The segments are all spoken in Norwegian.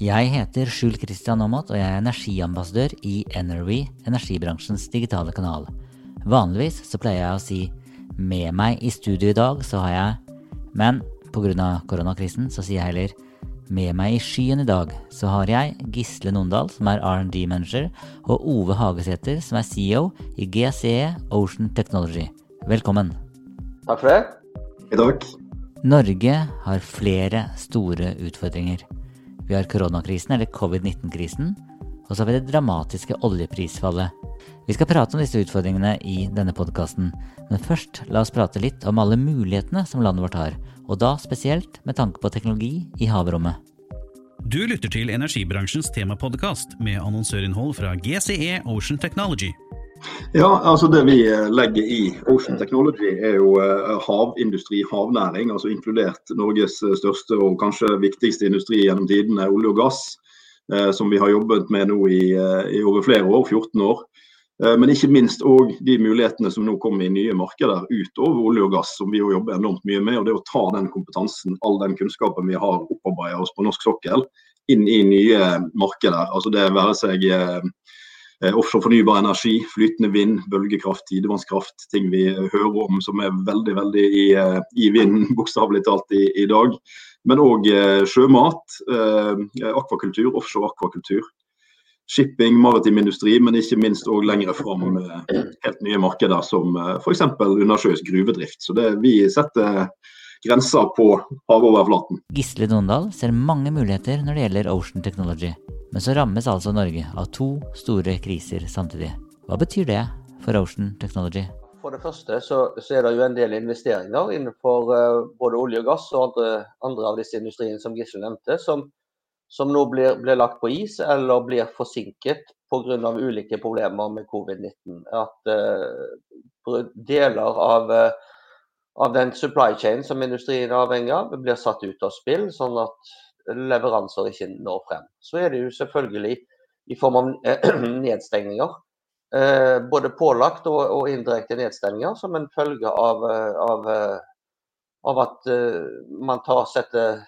Jeg heter Skjul Kristian Aamodt, og jeg er energiambassadør i Energy, energibransjens digitale kanal. Vanligvis så pleier jeg å si med meg i studio i dag, så har jeg Men pga. koronakrisen så sier jeg heller med meg i skyen i dag så har jeg Gisle Nondal, som er R&D-manager, og Ove Hagesæter, som er CEO i GCE Ocean Technology. Velkommen. Takk for det. I dag. Norge har flere store utfordringer. Vi har koronakrisen, eller covid-19-krisen, og så har vi det dramatiske oljeprisfallet. Vi skal prate om disse utfordringene i denne podkasten, men først la oss prate litt om alle mulighetene som landet vårt har, og da spesielt med tanke på teknologi i havrommet. Du lytter til energibransjens temapodkast med annonsørinnhold fra GCE Ocean Technology. Ja, altså Det vi eh, legger i Ocean Technology er jo eh, havindustri, havnæring. altså Inkludert Norges eh, største og kanskje viktigste industri gjennom tidene, olje og gass. Som vi har jobbet med nå i, i over flere år, 14 år. Men ikke minst òg de mulighetene som nå kommer i nye markeder utover olje og gass, som vi jo jobber enormt mye med. og Det å ta den kompetansen, all den kunnskapen vi har opparbeidet oss på norsk sokkel, inn i nye markeder. Altså Det være seg offshore fornybar energi, flytende vind, bølgekraft, tidevannskraft. Ting vi hører om som er veldig veldig i, eh, i vinden, bokstavelig talt i, i, dag. Men òg eh, sjømat, akvakultur, offshore akvakultur. Shipping, maritim industri, men ikke minst òg lenger fram helt nye markeder som f.eks. undersjøisk gruvedrift. Så det, vi setter grenser på havoverflaten. Gisle Dondal ser mange muligheter når det gjelder Ocean Technology. Men så rammes altså Norge av to store kriser samtidig. Hva betyr det for Ocean Technology? For det første så, så er det jo en del investeringer innenfor uh, både olje og gass og andre, andre av disse industriene som Gisle nevnte, som, som nå blir, blir, lagt på is eller blir forsinket pga. ulike problemer med covid-19. At uh, deler av, uh, av den supply chain som industrien er avhengig av, blir satt ut av spill. sånn at leveranser ikke når frem. Så er det jo selvfølgelig i form av nedstengninger. Eh, både pålagt og, indirekte nedstengninger som en følge av, eh, av, eh, av at man tar setter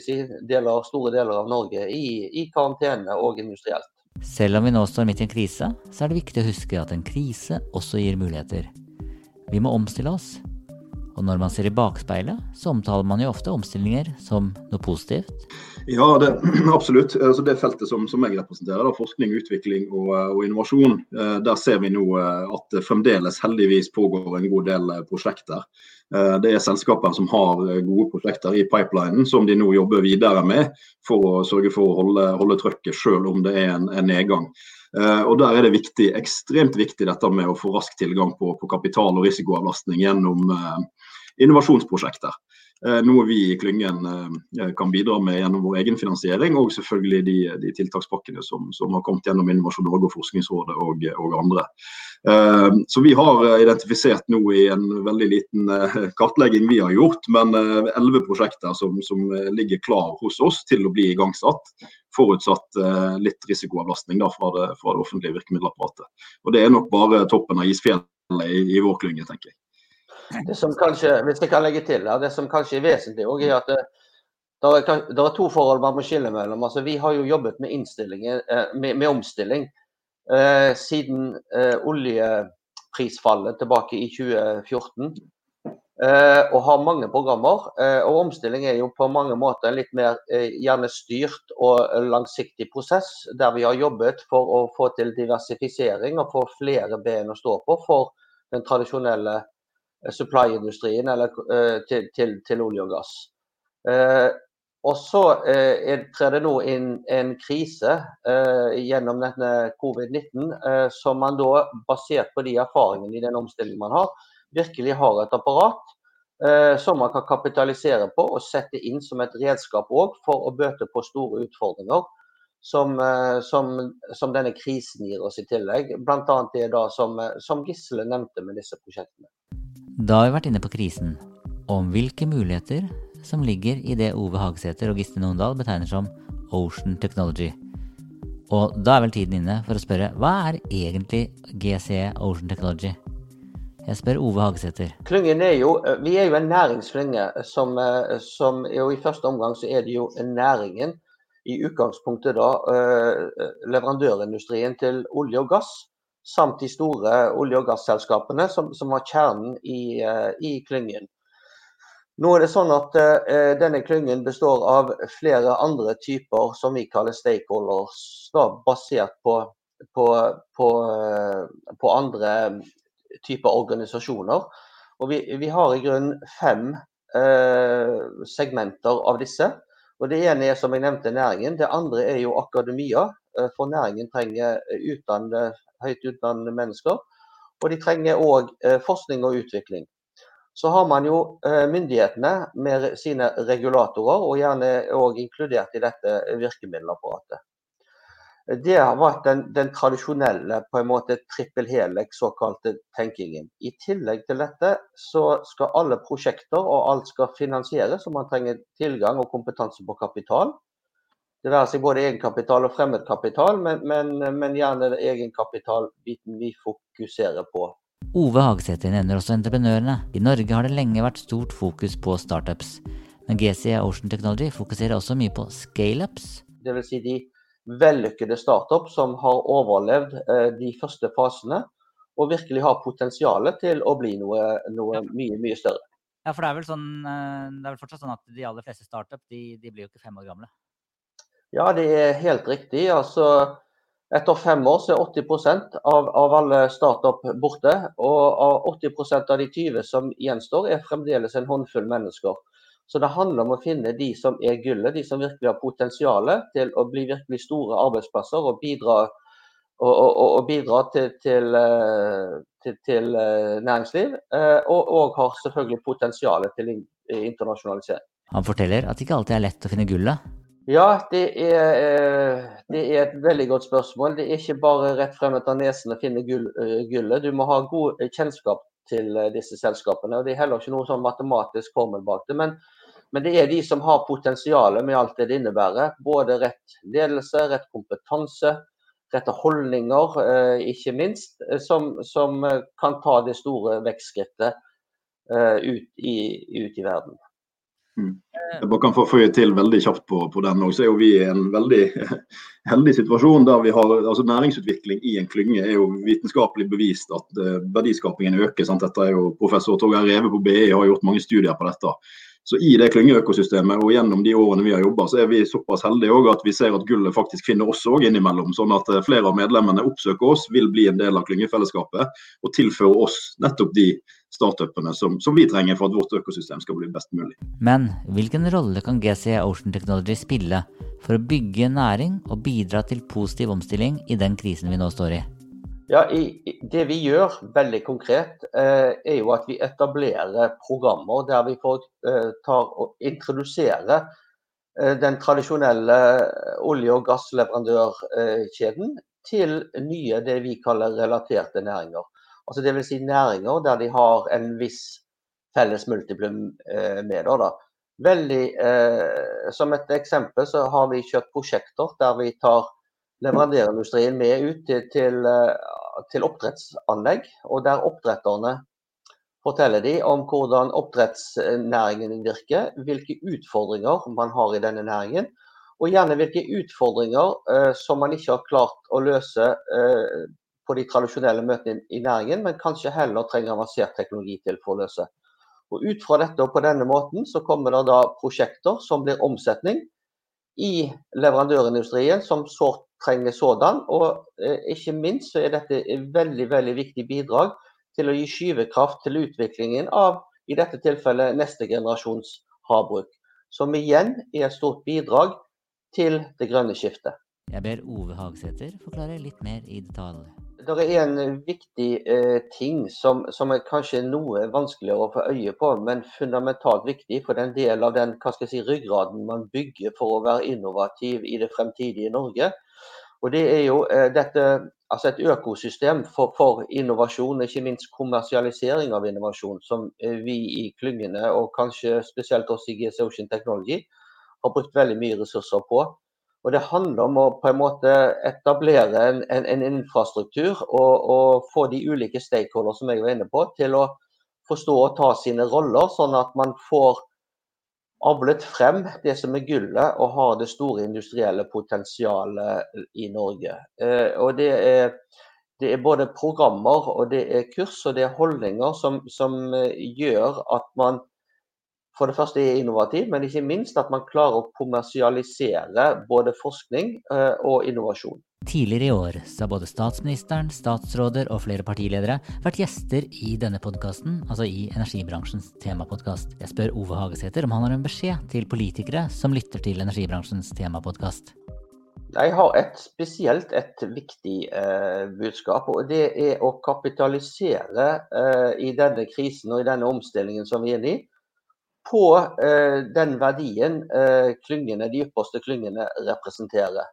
si, deler, store deler av Norge i, i karantene og industrielt. Selv om vi nå står midt i en krise, så er det viktig å huske at en krise også gir muligheter. Vi må omstille oss. Og når man ser i bakspeilet, så omtaler man jo ofte omstillinger som noe positivt. Ja, det, absolutt. Altså det feltet som, som jeg representerer, da, forskning, utvikling og, og, innovasjon, eh, der ser vi nå eh, at det fremdeles heldigvis pågår en god del eh, prosjekter. Det er selskaper som har gode prosjekter i pipelinen, som de nå jobber videre med for å sørge for å holde, holde trøkket, selv om det er en, en nedgang. Og Der er det viktig, ekstremt viktig dette med å få rask tilgang på, på kapital og risikoavlastning gjennom innovasjonsprosjekter. Eh, noe vi i klyngen eh, kan bidra med gjennom vår egen finansiering, og selvfølgelig de, de tiltakspakkene som, som, har kommet gjennom Innovasjon Norge og Forskningsrådet og, og, andre. Eh, så Vi har identifisert nå i en veldig liten kartlegging vi har gjort, men elleve prosjekter som, som, ligger klar hos oss til å bli igangsatt. Forutsatt litt risikoavlastning da, fra, det, fra det offentlige virkemiddelapparatet. Og Det er nok bare toppen av isfjellet i, i vår klynge, tenker jeg. Det som kanskje, hvis jeg kan legge til, det som kanskje er vesentlig, også, er at det, er, det er to forhold man må skille mellom. Altså, vi har jo jobbet med, eh, med, med omstilling eh, siden eh, oljeprisfallet tilbake i 2014. Eh, og har mange programmer. Eh, og omstilling er jo på mange måter en litt mer eh, gjerne styrt og langsiktig prosess, der vi har jobbet for å få til diversifisering og få flere ben å stå på for den tradisjonelle supply-industrien eller eh, til, til, til, olje og gass. Eh, og så eh, trer det nå inn en krise eh, gjennom denne covid-19, eh, som man da, basert på de erfaringene i den omstillingen man har, virkelig har et apparat eh, som man kan kapitalisere på og sette inn som et redskap òg for å bøte på store utfordringer. Som, som, som, denne krisen gir oss i tillegg. Bl.a. det da som, som Gisle nevnte med disse prosjektene. Da har vi vært inne på krisen, om hvilke muligheter som ligger i det Ove Hagsæter og Giste Nondal betegner som Ocean Technology. Og da er vel tiden inne for å spørre hva er egentlig GCE Ocean Technology? Jeg spør Ove Hagesæter. Klyngen er jo, Vi er jo en næringsklynge som, som jo i første omgang så er det jo næringen i utgangspunktet da leverandørindustrien til olje og gass, samt de store olje- og gasselskapene som, som var kjernen i, i klyngen. Nå er det sånn at uh, Denne klyngen består av flere andre typer som vi kaller stakeholders, da, basert på, på, på, uh, på, andre typer organisasjoner. Og vi, vi har i grunnen fem uh, segmenter av disse. Og Det ene er som jeg nevnte næringen, det andre er jo akademia. For næringen trenger utdannede, høyt utdannede mennesker. Og de trenger òg forskning og utvikling. Så har man jo eh, myndighetene med sine regulatorer, og gjerne òg inkludert i dette virkemiddelapparatet. Det har vært den, den, tradisjonelle på en måte trippel helek, såkalte tenkingen. I tillegg til dette så skal alle prosjekter og alt skal finansieres, og man trenger tilgang og kompetanse på kapital. Det være seg både egenkapital og fremmedkapital, men, men, men gjerne egenkapitalbiten vi fokuserer på Ove Hagesæter nevner også entreprenørene. I Norge har det lenge vært stort fokus på startups, men GC Ocean Technology fokuserer også mye på scaleups. Dvs. Si de vellykkede startup som har overlevd eh, de første fasene, og virkelig har potensial til å bli noe, noe mye, mye større. Ja, for det er vel, sånn, eh, det er vel fortsatt sånn at de aller fleste startup de, de blir jo ikke fem år gamle? Ja, det er helt riktig. Altså, etter fem år så er 80% av, av alle startup borte. Og 80% av de 20 som gjenstår, er fremdeles en håndfull mennesker. Så det handler om å finne de som er gullet, de som virkelig har potensial til å bli virkelig store arbeidsplasser og bidra, og, og, og bidra til, til, eh, til, til, eh, næringsliv. Eh, og, og har selvfølgelig potensial til internasjonalisering. Han forteller at det ikke alltid er lett å finne gullet. Ja, det er, eh, det er, et veldig godt spørsmål. Det er ikke bare rett frem etter nesen å finne eh, gullet. Du må ha god eh, kjennskap til disse selskapene. og Det er heller ikke noe sånn matematisk formel bak det. Men, men, det er de som har potensialet med alt det det innebærer. Både rett ledelse, rett kompetanse, rette holdninger, ikke minst, som, som kan ta det store vekstskrittet ut i, ut i verden. Mm. Jeg bare kan få føye til veldig kjapt på, på den også, så er jo vi i en veldig heldig situasjon der vi har altså Næringsutvikling i en klynge er jo vitenskapelig bevist at uh, verdiskapingen øker. Sant? Dette er jo Professor Torgeir Reve på BI e har gjort mange studier på dette. Så I det klyngeøkosystemet og gjennom de årene vi har jobba, er vi såpass heldige at vi ser at gullet faktisk finner oss òg innimellom. Sånn at eh, flere av medlemmene oppsøker oss, vil bli en del av klyngefellesskapet og tilføre oss nettopp de startupene som, som, vi trenger for at vårt økosystem skal bli best mulig. Men hvilken rolle kan GC Ocean Technology spille for å bygge næring og bidra til positiv omstilling i den krisen vi nå står i? Ja, i, Det vi gjør veldig konkret, eh, er jo at vi etablerer programmer der vi får eh, tar og introduserer eh, den tradisjonelle olje- og gassleverandørkjeden til nye det vi kaller relaterte næringer. Altså Dvs. Si næringer der de har en viss felles multiplum eh, med. Da. Veldig, eh, som et eksempel så har vi kjørt prosjekter der vi tar leverandørindustrien med ut til, til, eh, til, oppdrettsanlegg. Og der oppdretterne forteller de om hvordan oppdrettsnæringen virker, hvilke utfordringer man har i denne næringen. Og gjerne hvilke utfordringer eh, som man ikke har klart å løse eh, på de tradisjonelle møtene i næringen, men kanskje heller trenger avansert teknologi til for å løse. Og Ut fra dette og på denne måten så kommer det da prosjekter som blir omsetning i leverandørindustrien, som sårt trenger sådan. Og eh, ikke minst så er dette et veldig, veldig viktig bidrag til å gi skyvekraft til utviklingen av i dette tilfellet neste generasjons havbruk. Som igjen er et stort bidrag til det grønne skiftet. Jeg ber Ove Hagsæter forklare litt mer i detalj. Det er en viktig eh, ting som, som, er kanskje noe vanskeligere å få øye på, men fundamentalt viktig for den del av den hva skal jeg si, ryggraden man bygger for å være innovativ i det fremtidige Norge. Og Det er jo eh, dette, altså et økosystem for, for, innovasjon, ikke minst kommersialisering av innovasjon, som eh, vi i klyngene, og kanskje spesielt oss i GC Ocean Technology, har brukt veldig mye ressurser på. Og Det handler om å på en måte etablere en, en, en infrastruktur og, og, få de ulike stakeholdere som jeg var inne på, til å forstå og ta sine roller, sånn at man får avlet frem det som er gullet, og har det store industrielle potensialet i Norge. Eh, og det er, det er både programmer og det er kurs og det er holdninger som, som eh, gjør at man for det første er innovativ, men ikke minst at man klarer å kommersialisere både forskning eh, og innovasjon. Tidligere i år så har både statsministeren, statsråder og flere partiledere vært gjester i denne podkasten, altså i energibransjens temapodkast. Jeg spør Ove Hagesæter om han har en beskjed til politikere som lytter til energibransjens temapodkast. Jeg har et spesielt et viktig eh, budskap, og det er å kapitalisere eh, i denne krisen og i denne omstillingen som vi er inne i, på eh, den verdien eh, klyngene, de ypperste klyngene representerer.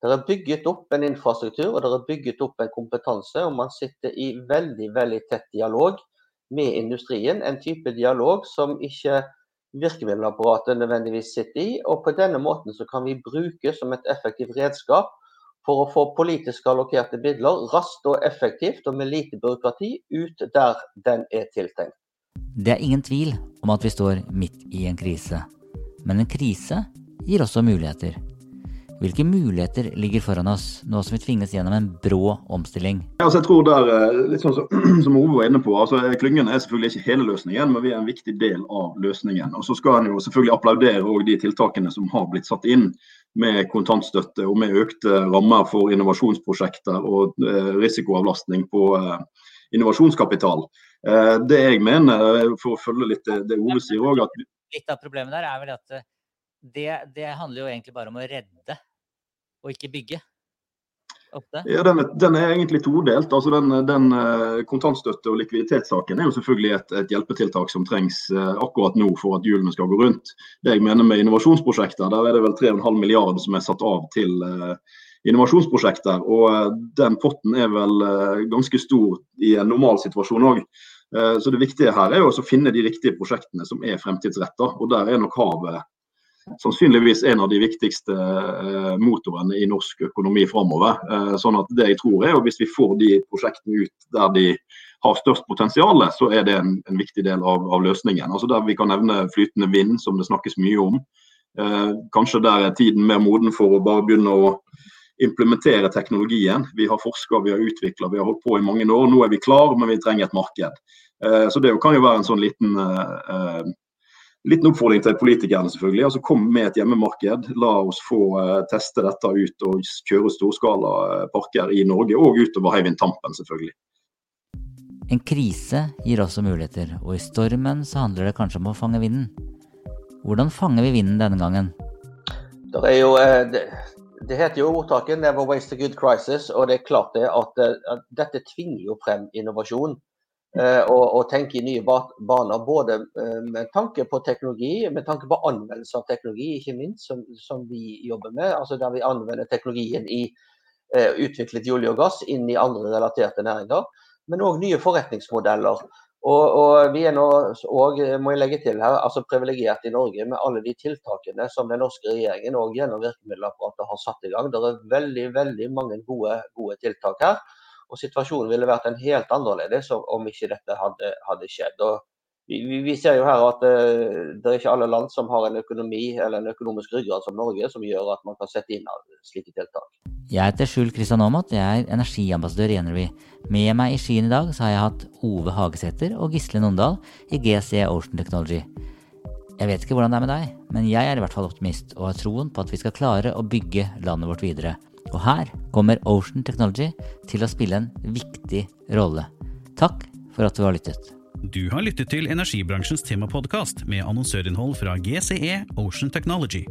Det er bygget opp en infrastruktur og det er bygget opp en kompetanse. og Man sitter i veldig veldig tett dialog med industrien. En type dialog som ikke virkemiddelapparatet nødvendigvis sitter i. og På denne måten så kan vi bruke som et effektivt redskap for å få politisk allokerte midler raskt og effektivt og med lite byråkrati ut der den er tiltenkt. Det er ingen tvil om at vi står midt i en krise. Men en krise gir også muligheter. Hvilke muligheter ligger foran oss, nå som vi tvinges gjennom en brå omstilling? Altså jeg tror der, eh, litt sånn som, som Ove var inne på, altså Klyngen er selvfølgelig ikke hele løsningen, men vi er en viktig del av løsningen. Og Så skal en jo selvfølgelig applaudere de tiltakene som har blitt satt inn, med kontantstøtte og med økte rammer for innovasjonsprosjekter og eh, risikoavlastning på eh, innovasjonskapital. Eh, det jeg mener, eh, for å følge litt det Ove sier òg, Litt av problemet der er vel at eh, det, det handler jo egentlig bare om å redde og ikke bygge? Ofte? Ja, den den er, egentlig todelt. Altså den, den Kontantstøtte- og likviditetssaken er jo selvfølgelig et, et, hjelpetiltak som trengs akkurat nå for at hjulene skal gå rundt. Det jeg mener med innovasjonsprosjekter, der er det vel 3,5 milliarder som er satt av til uh, innovasjonsprosjekter. Og den potten er vel ganske stor i en normal situasjon òg. Så det viktige her er jo å finne de riktige prosjektene som er fremtidsretta. Og der er nok havet sannsynligvis en av de viktigste eh, motorene i norsk økonomi framover. Eh, sånn at det jeg tror er, og Hvis vi får de prosjektene ut der de har størst potensial, så er det en, en viktig del av, av, løsningen. Altså Der vi kan nevne flytende vind, som det snakkes mye om. Eh, kanskje der er tiden mer moden for å bare begynne å implementere teknologien. Vi har forska, vi har utvikla, vi har holdt på i mange år. Nå er vi klar, men vi trenger et marked. Så Det kan jo være en sånn liten liten oppfordring til politikerne, selvfølgelig. altså Kom med et hjemmemarked. La oss få uh, teste dette ut og kjøre storskala parker i Norge, og utover Heivind Tampen, selvfølgelig. En krise gir også muligheter, og i stormen så handler det kanskje om å fange vinden. Hvordan fanger vi vinden denne gangen? Det, er jo, det, heter jo ordtaket 'never waste a good crisis', og det er klart det at, at dette tvinger jo frem innovasjon. Eh, og, og, tenke i nye baner. Både eh, med tanke på teknologi, med tanke på anvendelse av teknologi, ikke minst, som, som vi jobber med. altså Der vi anvender teknologien i eh, utviklet olje og gass inn i andre relaterte næringer. Men òg nye forretningsmodeller. Og, og, vi er nå òg, må jeg legge til her, altså privilegert i Norge med alle de tiltakene som den norske regjeringen og gjennom virkemiddelapparatet har satt i gang. Det er veldig, veldig mange gode, gode tiltak her. Og situasjonen ville vært en helt annerledes om ikke dette hadde, hadde skjedd. Og vi, vi, ser jo her at uh, det er ikke alle land som har en økonomi eller en økonomisk ryggrad som Norge, som gjør at man kan sette inn slike tiltak. Jeg heter Skjul Kristian Aamodt, jeg er energiambassadør i Energy. Med meg i skien i dag har jeg hatt Ove Hagesæter og Gisle Nondal i GC Ocean Technology. Jeg vet ikke hvordan det er med deg, men jeg er i hvert fall optimist og har troen på at vi skal klare å bygge landet vårt videre. Og her kommer Ocean Technology til å spille en viktig rolle. Takk for at du har lyttet. Du har lyttet til energibransjens temapodkast med annonsørinnhold fra GCE Ocean Technology.